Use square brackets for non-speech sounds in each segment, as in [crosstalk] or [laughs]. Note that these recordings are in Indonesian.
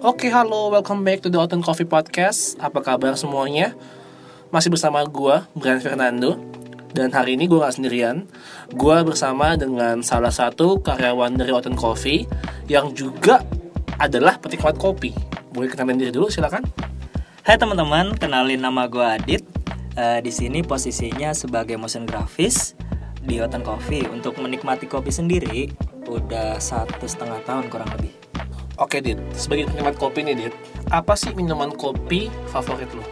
Oke, halo, welcome back to the Autumn Coffee Podcast. Apa kabar semuanya? Masih bersama gue, Brian Fernando. Dan hari ini gue gak sendirian. Gue bersama dengan salah satu karyawan dari Autumn Coffee yang juga adalah penikmat kopi. Boleh kenalin diri dulu, silakan. Hai teman-teman, kenalin nama gue Adit. Eh, di sini posisinya sebagai motion grafis di Oten Coffee. Untuk menikmati kopi sendiri, udah satu setengah tahun kurang lebih. Oke, Dit. Sebagai penikmat kopi nih, Dit. Apa sih minuman kopi favorit lo?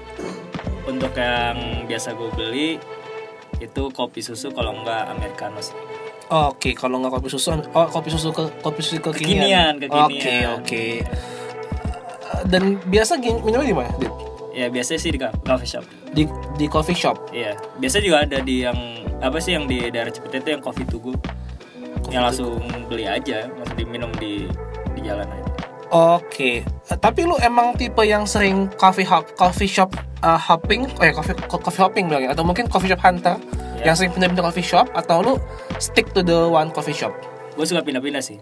Untuk yang biasa gue beli itu kopi susu kalau enggak americano sih. Oke, kalau nggak kopi susu, oh kopi susu ke kopi susu Kekinian, kekinian. kekinian. Oke, oke. Eh, Dan biasa minumnya di mana, Dit? Ya biasanya sih di coffee shop. Di di coffee shop. Iya, biasa juga ada di yang apa sih yang di daerah Cipete itu yang coffee to yang langsung beli aja, langsung diminum di di jalan aja. Oke, Eh, tapi lu emang tipe yang sering coffee hop, coffee shop uh, hopping, ya coffee co- coffee hopping bilangnya, atau mungkin coffee shop hunter Ya. yang sering pindah-pindah coffee shop, atau lu stick to the one coffee shop? Gue suka pindah-pindah sih,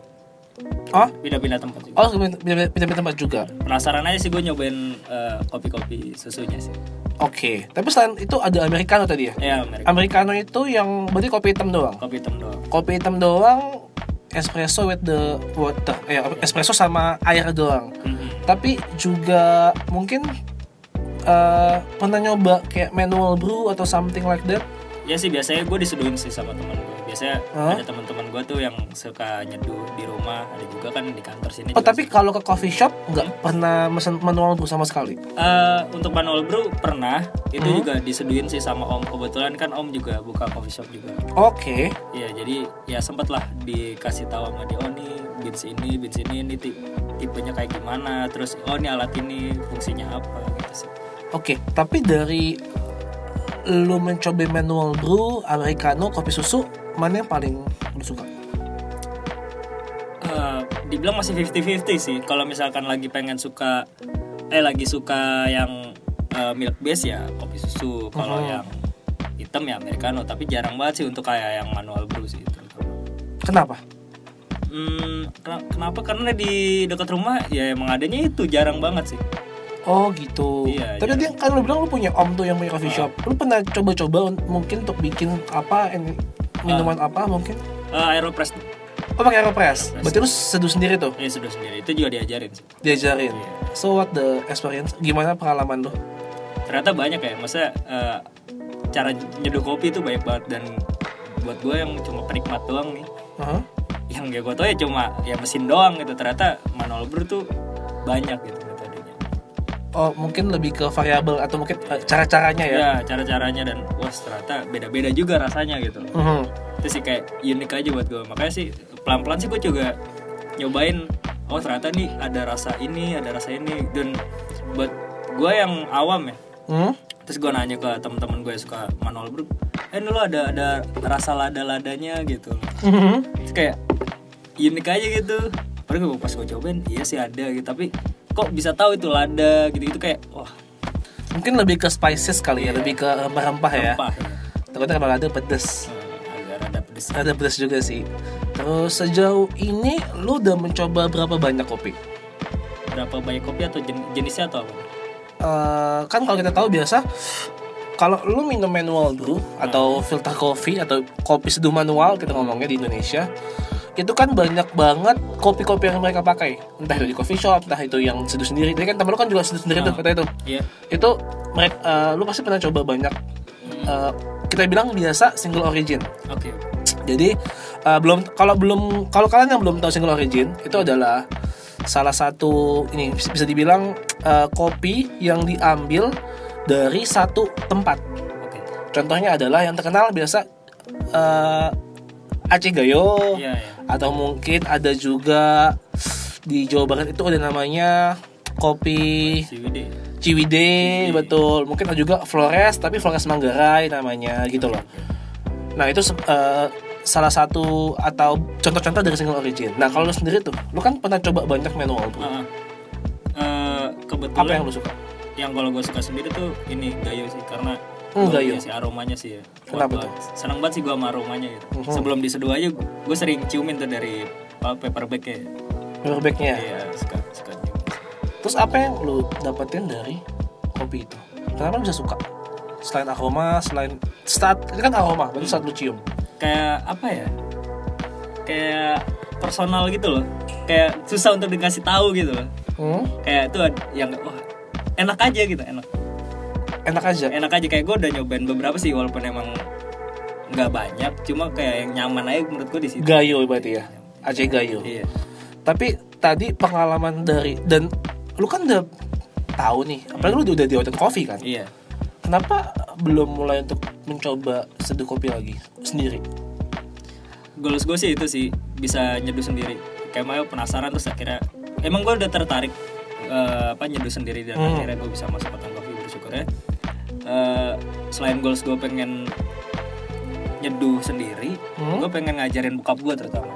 Oh, pindah-pindah tempat juga. oh pindah- pindah-pindah tempat juga. Penasaran aja sih gue nyobain eh, kopi-kopi susunya sih. Oke, tapi selain itu ada americano tadi ya? Ya Amerika. Americano itu yang berarti kopi hitam doang. Kopi hitam doang. Kopi hitam doang, espresso with the water, eh espresso sama air doang. Mhm. Tapi juga mungkin eh, pernah nyoba kayak manual brew atau something like that. Ya sih biasanya gue disuduhin sih sama teman gue. Biasanya Hah? ada teman-teman gue tuh yang suka nyeduh di rumah, ada juga kan di kantor sini. Oh tapi kalau ke coffee shop nggak pernah mesen manual brew sama sekali. Eh, untuk manual brew pernah, itu Hmm. juga diseduhin sih sama om. Kebetulan kan om juga buka coffee shop juga. Oke. Iya jadi ya sempet lah dikasih tahu sama dia oh nih beans ini beans ini ini ti- tipenya kayak gimana terus oh ini alat ini fungsinya apa gitu sih. Oke, tapi dari lu mencoba manual brew, americano, kopi susu, mana yang paling lu suka? Eh, dibilang masih 50-50 sih kalau misalkan lagi pengen suka eh lagi suka yang eh, milk base ya kopi susu kalau Mhm. yang hitam ya americano tapi jarang banget sih untuk kayak yang manual brew sih terutama. Kenapa? Hmm, kena- kenapa? Karena di dekat rumah ya emang adanya itu jarang banget sih. Oh gitu. Iya, Tapi dia kan lu bilang lu punya om tuh yang punya coffee shop. Lu pernah coba-coba un- mungkin untuk bikin apa minuman apa mungkin? Eh, Aeropress Oh pakai aeropress. Aeropress. Berarti lu seduh sendiri tuh ya sudah sendiri itu juga diajarin sih. diajarin. Iya. So what the experience? Gimana pengalaman lu? Ternyata banyak ya, masa eh, cara nyeduh kopi itu banyak banget dan buat gue yang cuma penikmat doang nih, Aha. yang gak gue tau ya cuma ya mesin doang gitu. Ternyata manual brew tuh banyak gitu. Oh mungkin lebih ke variabel atau mungkin eh, cara-caranya ya? Ya cara-caranya dan wah ternyata beda-beda juga rasanya gitu. Mhm. itu sih kayak unik aja buat gue makanya sih pelan-pelan sih gue juga nyobain oh ternyata nih ada rasa ini ada rasa ini dan buat gue yang awam ya Hmm? terus gue nanya ke teman-teman gue yang suka manual brew eh lo ada ada rasa lada-ladanya gitu Mhm. terus kayak unik aja gitu padahal gue pas gue cobain iya sih ada gitu tapi kok bisa tahu itu lada gitu gitu kayak wah Mungkin lebih ke spices kali ya, Iya. lebih ke rempah-rempah ya. rempah ya. Takutnya kalau ada pedes. Agak rada pedes Ada pedes juga sih. Terus sejauh ini lu udah mencoba berapa banyak kopi? berapa banyak kopi atau jen- jenisnya atau apa Eh, kan kalau kita tahu biasa kalau lu minum manual brew atau filter coffee atau kopi seduh manual kita ngomongnya di Indonesia itu kan banyak banget kopi-kopi yang mereka pakai. Entah itu di coffee shop entah itu yang seduh sendiri. Tadi kan temen lu kan juga seduh sendiri tuh Ah. kata itu iya. Itu mereka eh, lu pasti pernah coba banyak eh, kita bilang biasa single origin. Oke jadi eh, belum kalau belum kalau kalian yang belum tahu single origin itu adalah salah satu ini bisa dibilang eh, kopi yang diambil dari satu tempat. oke. Contohnya adalah yang terkenal biasa eh, Aceh Gayo iya iya atau mungkin ada juga di Jawa Barat itu ada namanya kopi CWD Ciwide betul. Mungkin ada juga Flores tapi Flores Manggarai namanya gitu loh. Nah itu eh, salah satu atau contoh-contoh dari single origin. Nah kalau lu sendiri tuh lu kan pernah coba banyak manual bro. Ah, eh, kebetulan apa yang lu suka? yang kalau gue suka sendiri tuh ini gayo sih karena Hmm, gua gayo. lihat sih aromanya sih ya Kenapa banget. seneng banget sih gue sama aromanya gitu Mhm. sebelum diseduh aja gue sering ciumin tuh dari apa, paper bag ya paper bagnya Iya, suka suka juga. terus apa yang lu dapetin dari kopi itu kenapa lu bisa suka selain aroma selain saat ini kan aroma berarti saat lu cium Kayak apa ya? Kayak personal gitu loh. Kayak susah untuk dikasih tahu gitu loh. hmm? Kayak itu yang wah enak aja gitu, enak. Enak aja. Enak aja. Kayak gue udah nyobain beberapa sih walaupun emang nggak banyak, cuma kayak yang nyaman aja menurut gue di situ. gayo berarti ya? Aceh gayo. Iya. tapi tadi pengalaman dari dan lu kan udah tahu nih apalagi lu udah di Hotel Coffee kan? Iya. kenapa belum mulai untuk mencoba seduh kopi lagi sendiri? Goals gue sih itu sih bisa nyeduh sendiri. Kayak mau penasaran terus akhirnya emang gue udah tertarik eh, apa nyeduh sendiri dan Hmm. akhirnya gue bisa masuk ke kopi bersyukurnya Eh, selain goals gue pengen nyeduh sendiri Hmm. gue pengen ngajarin bokap gue terutama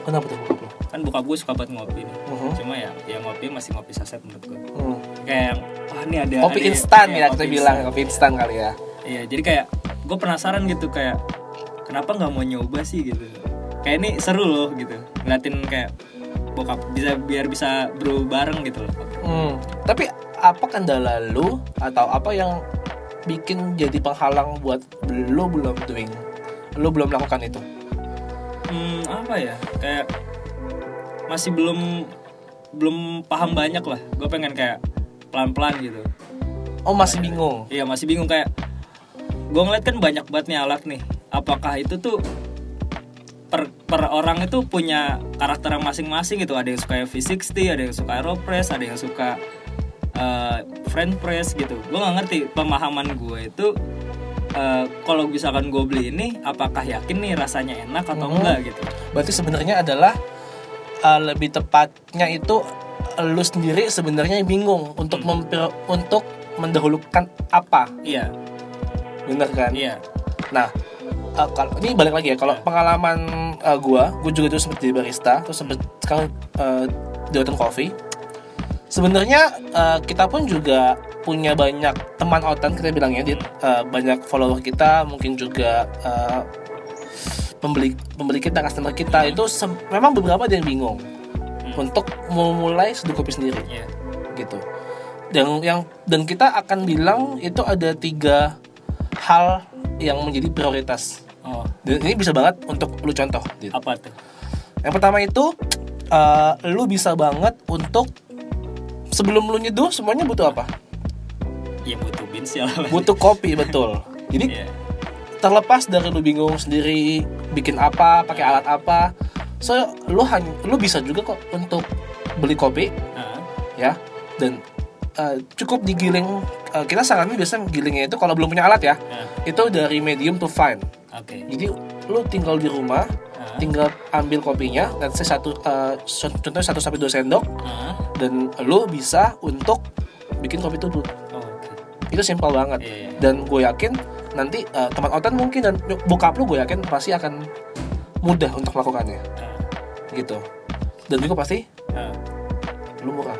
kenapa tuh bokap kan bokap gue suka banget ngopi nih Mhm. cuma ya ya ngopi masih ngopi saset menurut gue Hmm. kayak wah ini ada kopi ada- instan iya, ya kita bilang kopi instan kali ya Iya, jadi kayak gue penasaran gitu kayak kenapa nggak mau nyoba sih gitu. Kayak ini seru loh gitu. Ngeliatin kayak bokap bisa biar bisa bro bareng gitu loh. Hmm, tapi apa kendala lu atau apa yang bikin jadi penghalang buat lu belum doing, lu belum melakukan itu? Hmm, apa ya? Kayak masih belum belum paham banyak lah. Gue pengen kayak pelan-pelan gitu. Oh masih bingung. Iya, masih bingung kayak gue ngeliat kan banyak banget nih alat nih. Apakah itu tuh per, per orang itu punya karakter yang masing-masing gitu. Ada yang suka V60, ada yang suka Aeropress, ada yang suka eh, French press gitu. Gue nggak ngerti pemahaman gue itu eh, kalau misalkan gue beli ini, apakah yakin nih rasanya enak atau Hmm. enggak gitu? Berarti sebenarnya adalah uh, lebih tepatnya itu lu sendiri sebenarnya bingung untuk memper- untuk mendahulukan apa, Iya, bener kan? iya, Nah, uh, kalau ini balik lagi ya. Kalau Ya. pengalaman uh, gua, gua juga dulu sempat jadi barista, terus sempat sekarang uh, di Coffee. Sebenarnya uh, kita pun juga punya banyak teman otan kita bilangnya, Dit. Uh, banyak follower kita, mungkin juga uh, pembeli pembeli kita, customer kita itu sem- memang beberapa ada yang bingung untuk memulai seduh kopi sendiri iya. gitu. Dan yang dan kita akan bilang itu ada tiga hal yang menjadi prioritas. Oh, Dan ini bisa banget untuk lu contoh. Apa tuh? Yang pertama itu eh, lu bisa banget untuk sebelum lu nyeduh semuanya butuh apa? Ya butuh beans ya. [laughs] Butuh kopi betul. Jadi Iya. terlepas dari lu bingung sendiri bikin apa, pakai alat apa, so lu hanya lu bisa juga kok untuk beli kopi Ah, ya dan eh, cukup digiling eh, kita saranin biasanya gilingnya itu kalau belum punya alat ya ah, itu dari medium to fine Oke. jadi lu tinggal di rumah Ah, tinggal ambil kopinya dan saya satu so- contohnya satu sampai dua sendok ah. dan lu bisa untuk bikin kopi tubruk Oh, Oke. itu simpel banget Iya, iya. dan gue yakin nanti eh, teman otan mungkin dan bokap lu gue yakin pasti akan mudah untuk melakukannya Ah, gitu dan juga pasti ah. lu murah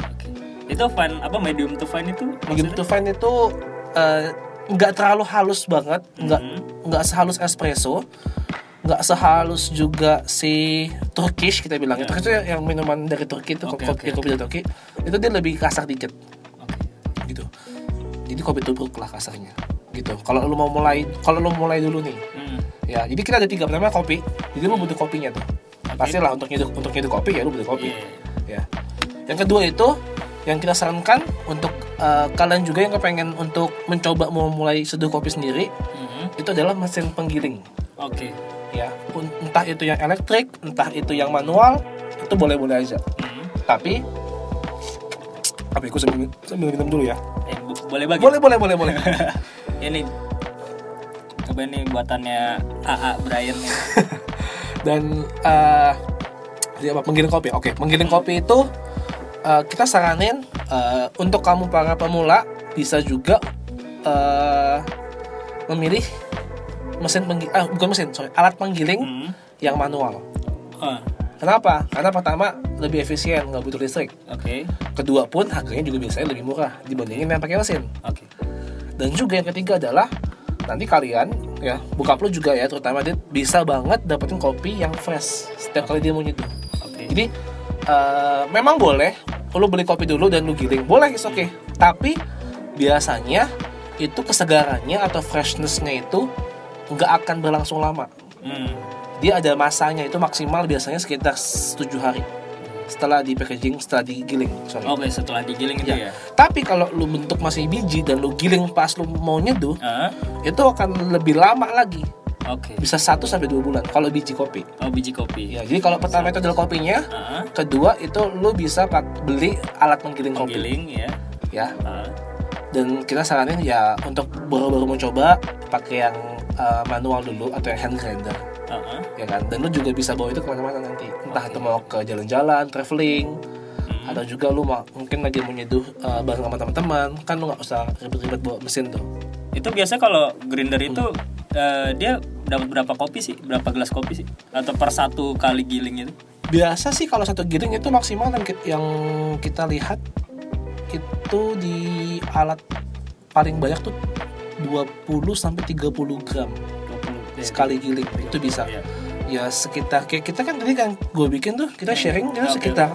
Oke. Itu fine apa medium to fine itu? medium to fine itu eh, nggak terlalu halus banget nggak Mhm. nggak sehalus espresso nggak sehalus juga si Turkish kita bilang Ya. Turkish itu yang, minuman dari Turki itu Oke, kopi, kopi dari Turki itu dia lebih kasar dikit Oke. gitu jadi kopi tubruk lah kasarnya gitu kalau lu mau mulai kalau lu mulai dulu nih Hmm. ya jadi kita ada tiga pertama kopi jadi lu butuh kopinya tuh Oke. pastilah untuk nyeduh untuk nyeduh kopi ya lu butuh kopi Iya. ya yang kedua itu yang kita sarankan untuk eh, kalian juga yang kepengen untuk mencoba memulai seduh kopi sendiri Mhm. itu adalah mesin penggiling Oke. Pun- entah itu yang elektrik entah itu yang manual itu boleh boleh aja. Mhm. tapi tapi aku sambil, sambil minum dulu ya? Eh, bo- boleh bagi? boleh boleh boleh boleh. [laughs] Ini coba ini buatannya AA Brian [laughs] dan eh jadi apa penggiling kopi. Oke penggiling kopi itu eh, kita saranin eh, untuk kamu para pemula bisa juga eh, memilih mesin penggiling ah, bukan mesin sorry alat penggiling Hmm. yang manual Oh, kenapa karena pertama lebih efisien nggak butuh listrik Oke. kedua pun harganya juga biasanya lebih murah dibandingin yang pakai mesin Oke. dan juga yang ketiga adalah nanti kalian ya buka lu juga ya terutama dia bisa banget dapetin kopi yang fresh setiap kali dia mau nyeduh Oke. jadi eh, memang boleh lu beli kopi dulu dan lu giling boleh is oke tapi biasanya itu kesegarannya atau freshnessnya itu nggak akan berlangsung lama Hmm. dia ada masanya itu maksimal biasanya sekitar 7 hari setelah di packaging setelah digiling sorry Oke, setelah digiling itu Ya. ya. tapi kalau lu bentuk masih biji dan lu giling pas lu mau nyeduh Ah, itu akan lebih lama lagi Oke. bisa 1 sampai dua bulan kalau biji kopi Oh, biji kopi. ya jadi kalau pertama itu adalah kopinya Ah, kedua itu lu bisa pak beli alat menggiling kopi penggiling ya. ya Ah, dan kita saranin ya untuk baru-baru mau coba pakai yang uh, manual dulu atau yang hand grinder ah. ya kan dan lu juga bisa bawa itu ke mana-mana nanti entah itu mau ke jalan-jalan traveling Hmm. atau juga lu mau mungkin lagi mau nyeduh uh, bareng sama teman-teman kan lu nggak usah ribet-ribet bawa mesin tuh Itu biasa kalau grinder itu Hmm. eh, dia dapat berapa kopi sih? Berapa gelas kopi sih? Atau per satu kali giling itu? biasa sih kalau satu giling itu maksimal yang kita, yang kita lihat itu di alat paling banyak tuh 20 sampai 30 gram. 20 sekali giling itu bisa. Ya. ya sekitar kayak kita kan tadi kan gue bikin tuh kita sharing itu Oke. sekitar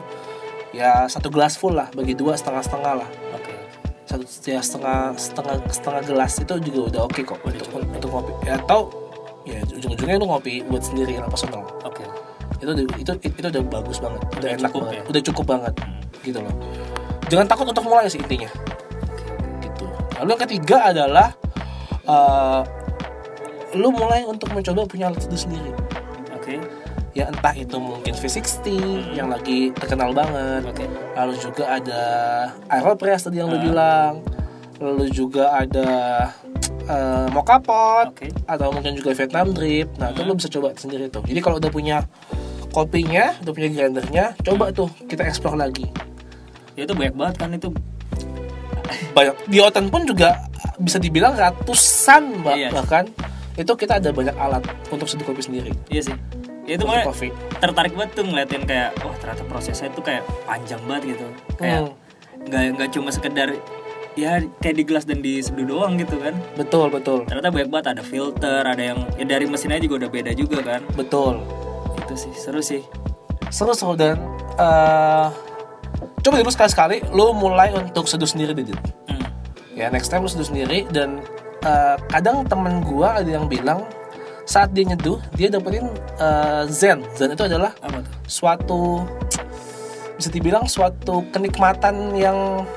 ya satu gelas full lah bagi dua setengah setengah lah. Oke. satu ya setengah setengah setengah gelas itu juga udah oke kok Udah untuk cukup. untuk ngopi. Ya atau ya ujung-ujungnya lu ngopi buat sendiri yang personal. Oke. itu udah- itu itu udah bagus banget. Udah, Udah enak cukup banget. ya? udah cukup banget. Hmm. gitu loh. Jangan takut untuk mulai sih intinya. Gitu. Lalu yang ketiga adalah eh, lu mulai untuk mencoba punya alat itu sendiri Oke. ya entah itu mungkin V60 yang lagi terkenal banget Oke. lalu juga ada Aeropress tadi yang lu Ah. bilang lalu juga ada eh, Mocha Pot Oke. atau mungkin juga Vietnam Drip nah itu lu bisa coba sendiri tuh jadi kalau udah punya kopinya udah punya grindernya coba tuh kita explore lagi Ya itu banyak banget kan itu. banyak di Oten pun juga bisa dibilang ratusan mbak Iya. bahkan itu kita ada banyak alat untuk seduh kopi sendiri Iya sih. Ya itu kopi tertarik banget tuh ngeliatin kayak wah ternyata prosesnya itu kayak panjang banget gitu. Kayak Hmm. nggak nggak cuma sekedar ya kayak di gelas dan di seduh doang gitu kan. betul betul Ternyata banyak banget ada filter, ada yang ya dari mesinnya juga udah beda juga kan. betul Itu sih seru sih. seru seru dan eh, coba dulu sekali sekali lu mulai untuk seduh sendiri deh Dit. Hmm. Ya next time lu seduh sendiri dan eh, kadang temen gua ada yang bilang saat dia nyeduh dia dapetin eh, zen zen itu adalah Apa tuh? suatu bisa dibilang suatu kenikmatan yang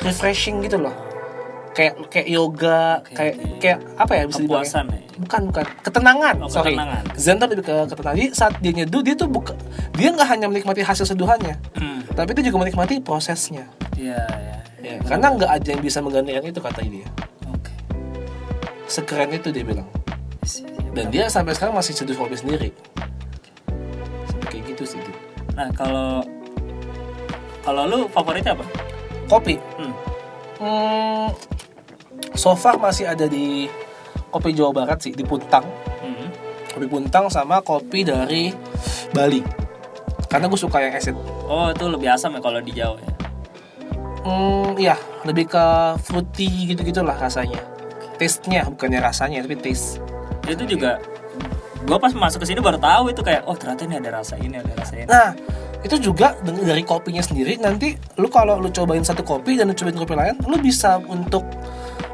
refreshing gitu loh kayak kayak yoga Oke, kayak oke. kayak apa ya bisa dibilang Kepuasan ya. bukan bukan ketenangan Oh, sorry ketenangan. zen tuh lebih ke ketenangan jadi saat dia nyeduh dia tuh buka dia nggak hanya menikmati hasil seduhannya Hmm. tapi dia juga menikmati prosesnya Iya, iya. Ya karena nggak ada yang bisa menggantikan itu kata dia Oke. sekeren itu dia bilang dan dia sampai sekarang masih seduh kopi sendiri sampai kayak gitu sih. Nah, kalau kalau lu favoritnya apa? kopi Hmm. Hmm, so far masih ada di kopi Jawa Barat sih di Puntang Hmm. kopi Puntang sama kopi dari Bali karena gue suka yang acid Oh, itu lebih asam ya kalau di Jawa ya. Hmm, iya, lebih ke fruity gitu-gitulah rasanya. Taste-nya bukannya rasanya, tapi taste. Itu juga gua pas masuk ke sini baru tahu itu kayak oh ternyata ini ada rasa ini, ada rasa ini. Nah, itu juga dari kopinya sendiri nanti lu kalau lu cobain satu kopi dan lu cobain kopi lain, lu bisa untuk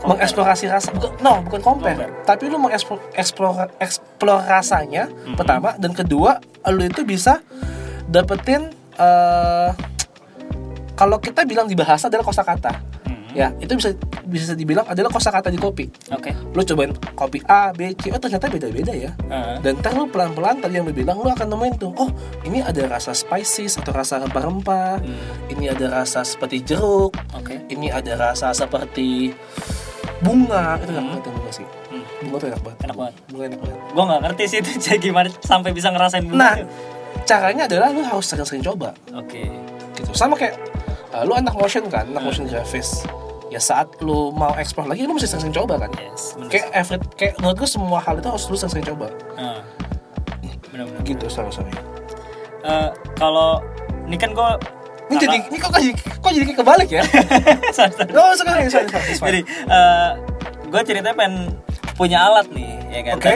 mengeksplorasi rasa bukan no bukan compare, Compare. tapi lu mengeksplor explore, explore rasanya Mhm. pertama dan kedua lu itu bisa dapetin eh kalau kita bilang di bahasa adalah kosakata Hmm. ya itu bisa bisa dibilang adalah kosakata di kopi Oke. lu cobain kopi A, B, C, oh ternyata beda-beda ya. Heeh. Dan ntar lu pelan-pelan tadi yang lu bilang, lu akan nemuin tuh, oh ini ada rasa spices atau rasa rempah-rempah, Hmm. ini ada rasa seperti jeruk, Oke. ini ada rasa seperti bunga, itu enak Hmm. banget sih. Hmm. Bunga tuh enak banget. Enak banget. Bunga enak banget. Gua nggak ngerti sih itu [laughs] jadi gimana sampai bisa ngerasain bunga Nah, itu. caranya adalah lu harus sering-sering coba, Oke. gitu. Sama kayak uh, lu anak motion kan, anak motion grafis. Ya saat lu mau explore lagi, lu mesti sering-sering coba kan. Yes. Bener. Kayak every, kayak menurut gue semua hal itu harus lu sering-sering coba. Heeh. Bener-bener. Gitu, sorry, sorry. Eh, kalau ini kan gua Ini jadi ini kok jadi kok jadi kebalik ya? [laughs] Sorry, sorry. No, sorry, sorry. Jadi eh gue ceritanya pengen punya alat nih, ya kan? Oke.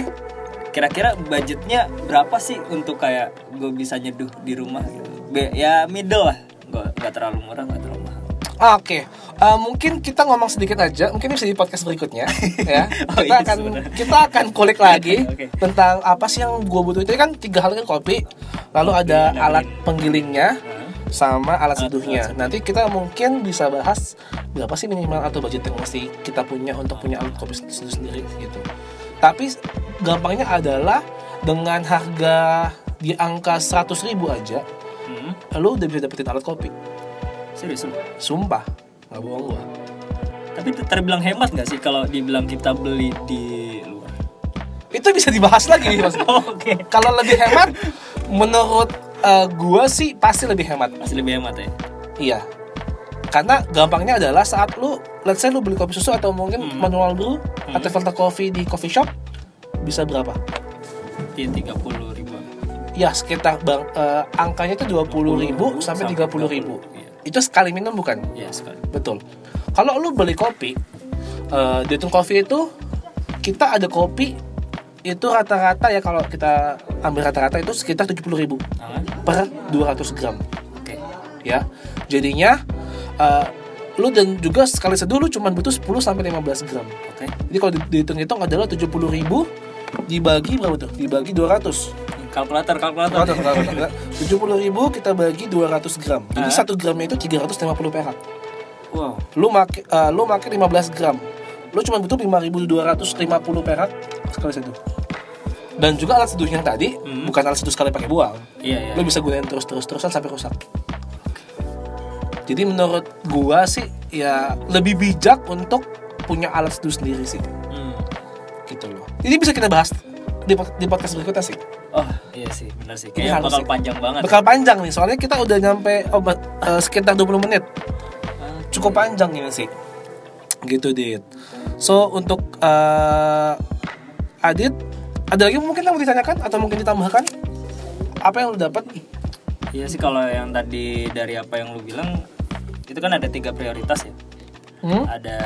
Kira-kira budgetnya berapa sih untuk kayak gue bisa nyeduh di rumah gitu? Be, ya middle lah nggak nggak terlalu murah nggak terlalu mahal Ah, Oke, Eh, mungkin kita ngomong sedikit aja, mungkin bisa di podcast berikutnya, [laughs] ya. Oh, kita iya, akan sebenarnya. kita akan kulik lagi [laughs] Oke. tentang apa sih yang gue butuh itu kan tiga hal kan kopi, lalu ada ada alat penggilingnya, Nah, sama alat seduhnya. Nanti kita mungkin bisa bahas berapa sih minimal atau budget yang mesti kita punya untuk punya alat kopi seduh sendiri gitu. Tapi gampangnya adalah dengan harga di angka 100.000 ribu aja, hmm, lu udah bisa dapetin alat kopi. serius lu Sumpah, nggak bohong gua. tapi terbilang hemat nggak sih kalau dibilang kita beli di luar Itu bisa dibahas lagi [laughs] nih mas. oke Kalau lebih hemat, menurut eh, gua sih pasti lebih hemat. masih lebih hemat ya Iya. Karena gampangnya adalah saat lu, let's say lu beli kopi susu atau mungkin Hmm. manual brew Hmm. atau filter coffee di coffee shop bisa berapa? di tiga puluh ribu Ya sekitar bang, eh, angkanya itu 20.000 ribu sampai 30.000 ribu. Iya. Itu sekali minum bukan? ya sekali Betul. Kalau lu beli kopi, eh di Tun Coffee itu kita ada kopi itu rata-rata ya kalau kita ambil rata-rata itu sekitar 70.000 ribu Ah, per 200 gram oke ya. Jadinya eh, lu dan juga sekali seduh lu cuma butuh 10 sampai 15 gram. oke Jadi kalau di- dihitung-hitung adalah 70.000 ribu dibagi berapa tuh? Dibagi 200. Kalkulator kalkulator 70 ribu kita bagi 200 gram. Jadi Ah. satu gramnya itu 350 perak. wow Lu make eh, lu make 15 gram. Lu cuma butuh 5250 perak sekali seduh. Dan juga alat seduh yang tadi Hmm. bukan alat seduh sekali pakai buang. iya iya Lu bisa gunain terus-terus-terusan sampai rusak. Jadi menurut gua sih ya lebih bijak untuk punya alat seduh sendiri sih Hmm. gitu loh. Ini bisa kita bahas di, di podcast berikutnya sih. Oh iya sih benar sih kayaknya bakal sih. panjang banget Bakal panjang nih, soalnya kita udah nyampe oh, eh, sekitar 20 menit. Ah, Cukup panjang ini sih. Gitu, Dit. So, untuk eh, Adit, ada lagi mungkin yang mau ditanyakan atau mungkin ditambahkan? Apa yang lu dapat? Iya sih kalau yang tadi dari apa yang lu bilang itu kan ada tiga prioritas ya. Hmm? Ada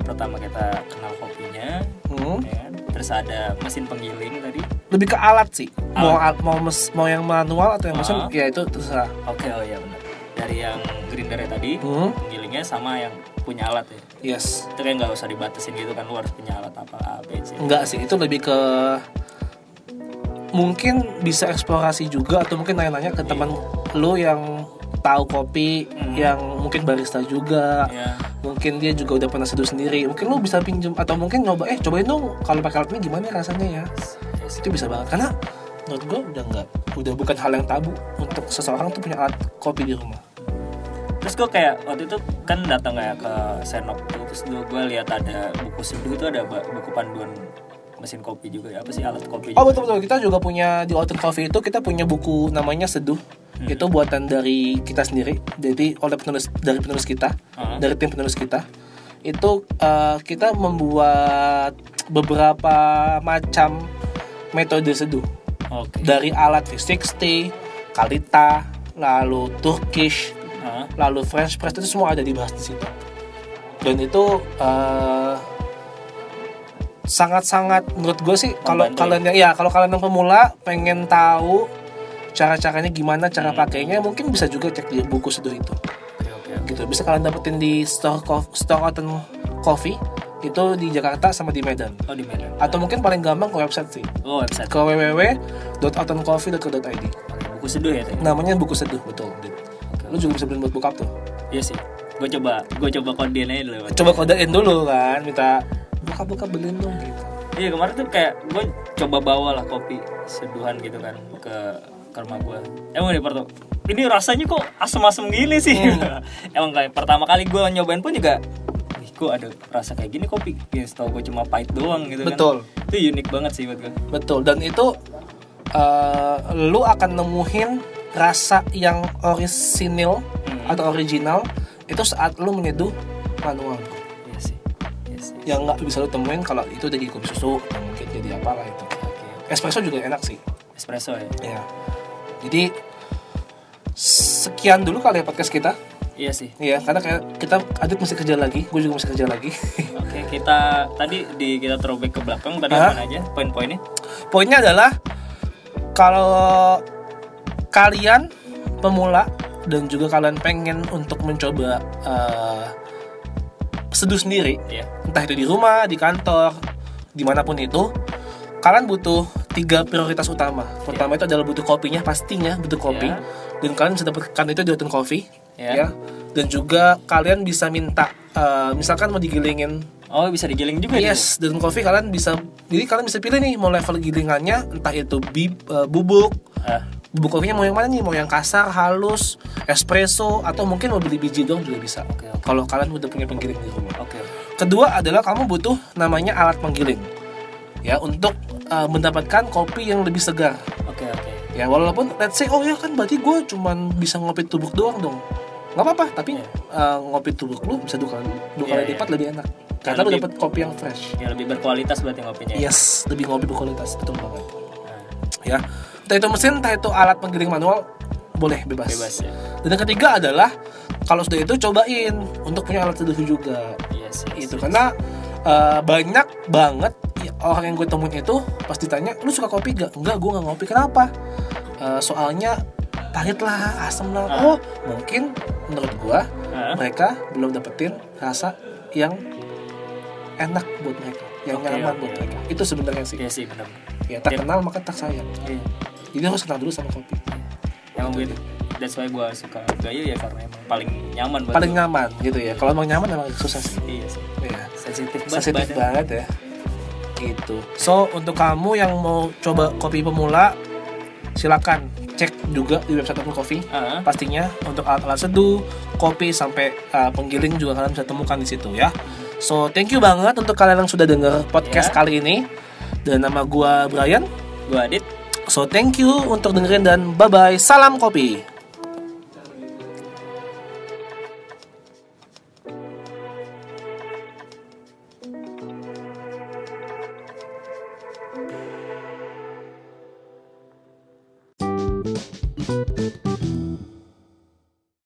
pertama kita kenal kopinya, Hmm? ya kan? Terus ada mesin penggiling tadi. Lebih ke alat sih. Mau al- mau mes- mau yang manual atau yang mesin, Ah. ya itu terserah. Oke oh iya benar. Dari yang grindernya tadi, Hmm? penggilingnya sama yang punya alat ya. Yes. Itu kayak nggak usah dibatasin gitu kan lu harus punya alat apa A B C. Enggak sih, itu lebih ke mungkin bisa eksplorasi juga atau mungkin nanya-nanya ke teman lu yang tahu kopi, Hmm. yang mungkin barista juga, Ya. Mungkin dia juga udah pernah seduh sendiri. Mungkin lu bisa pinjem atau mungkin nyoba, eh cobain dong kalau pakai alat ini gimana ya rasanya ya. Yes. Itu bisa banget karena menurut gue udah nggak, udah bukan hal yang tabu untuk seseorang tuh punya alat kopi di rumah. Terus gue kayak waktu itu kan datang kayak ke Senop tuh, terus gue lihat ada buku seduh itu ada buku panduan mesin kopi juga ya apa sih alat kopi Oh betul betul kita juga punya di Autumn Coffee itu kita punya buku namanya Seduh. Hmm. Itu buatan dari kita sendiri. Jadi oleh penulis dari penulis kita, Ah. dari tim penulis kita. Itu eh, kita membuat beberapa macam metode seduh. Oke. Dari alat V60, Kalita, lalu Turkish, Ah, lalu French press itu semua ada dibahas di situ. Dan itu eh, sangat-sangat menurut gue sih kalau Membantu kalian yang ya kalau kalian yang pemula pengen tahu cara-caranya gimana cara Hmm. pakainya mungkin bisa juga cek di buku seduh itu Oke oke. oke. gitu bisa kalian dapetin di store store Autumn Coffee itu di Jakarta sama di Medan Oh di Medan. atau mungkin paling gampang ke website sih Oh website. ke www.autumncoffee.co.id Oke, buku seduh ya tadi. namanya buku seduh betul Dit. lu juga bisa beli buat bokap tuh Iya sih. Gue coba gue coba kodein aja dulu. coba kodein dulu kan minta bokap bokap beliin dong gitu Iya kemarin tuh kayak gue coba bawa lah kopi seduhan gitu kan ke ke rumah gue. Emang nih Parto, ini rasanya kok asem-asem gini sih. [laughs] Emang kayak pertama kali gue nyobain pun juga, kok ada rasa kayak gini kopi. Ya, setahu gue cuma pahit doang gitu Betul. kan. Itu unik banget sih buat gue. betul dan itu eh, lu akan nemuin rasa yang orisinil Hmm. atau original itu saat lu menyeduh manual Iya sih. Iya sih. yang nggak bisa lu temuin kalau itu jadi kopi susu atau mungkin jadi apalah itu Oke, oke. espresso juga enak sih Espresso ya. ya jadi sekian dulu kali ya podcast kita Iya sih. Iya, karena kayak kita Adit masih kerja lagi, gue juga masih kerja lagi. [laughs] Oke, kita tadi di kita throwback ke belakang tadi apa aja poin-poinnya? Poinnya adalah kalau kalian pemula dan juga kalian pengen untuk mencoba uh, seduh sendiri, Iya. entah itu di rumah, di kantor, di mana pun itu, kalian butuh tiga prioritas utama. Pertama itu adalah butuh kopinya, pastinya butuh kopi, Iya. dan kalian bisa dapatkan itu di Oten Coffee, Iya. ya. Dan juga kalian bisa minta, uh, misalkan mau digilingin Oh bisa digiling juga? Yes, dan coffee kalian bisa jadi kalian bisa pilih nih mau level gilingannya entah itu bib, eh, bubuk, Ah, bubuk kopinya mau yang mana nih? Mau yang kasar, halus, espresso atau mungkin mau beli biji doang juga bisa. Oke. Kalau kalian udah punya penggiling di rumah. Oke. Kedua adalah kamu butuh namanya alat penggiling. Ya, untuk eh, mendapatkan kopi yang lebih segar. Oke oke. Ya, walaupun let's say oh ya kan berarti gue cuman bisa ngopi tubuk doang dong. nggak apa-apa, tapi Iya. eh, ngopi tubuk lu bisa dua kali dua Iya, kali iya. lipat lebih enak. Karena lu dapat kopi yang fresh. Ya lebih berkualitas berarti ngopinya. ya? Yes, lebih ngopi berkualitas betul banget. Nah, Ya, entah itu mesin, entah itu alat penggiling manual, boleh bebas. bebas ya. Dan yang ketiga adalah kalau sudah itu cobain untuk punya alat seduh juga. Iya sih. Itu karena eh, banyak banget orang yang gue temuin itu pas ditanya, lu suka kopi gak? Enggak, gue gak ngopi. Kenapa? Eh, soalnya pahit lah, asam lah. Ah. Oh, mungkin menurut gue Ah. mereka belum dapetin rasa yang enak buat mereka, yang Oke, nyaman oke, buat mereka. Itu sebenarnya sih. Iya sih benar. Ya, tak kenal maka tak sayang. Iya. Jadi harus kenal dulu sama kopi. Emang gitu. That's why gue suka gayo ya karena emang paling nyaman buat Paling gua. nyaman gitu ya. Kalau emang nyaman emang susah sih. Iya sih. Iya. Sensitif banget. Sensitif banget ya. Gitu. So untuk kamu yang mau coba kopi pemula, silakan cek juga di website Open Coffee. Ah, Pastinya untuk alat-alat seduh, kopi sampai uh, penggiling juga kalian bisa temukan di situ ya. So thank you banget untuk kalian yang sudah dengar podcast Ya. kali ini. Dan nama gua Brian. gue Adit. So thank you untuk dengerin dan bye bye. Salam kopi.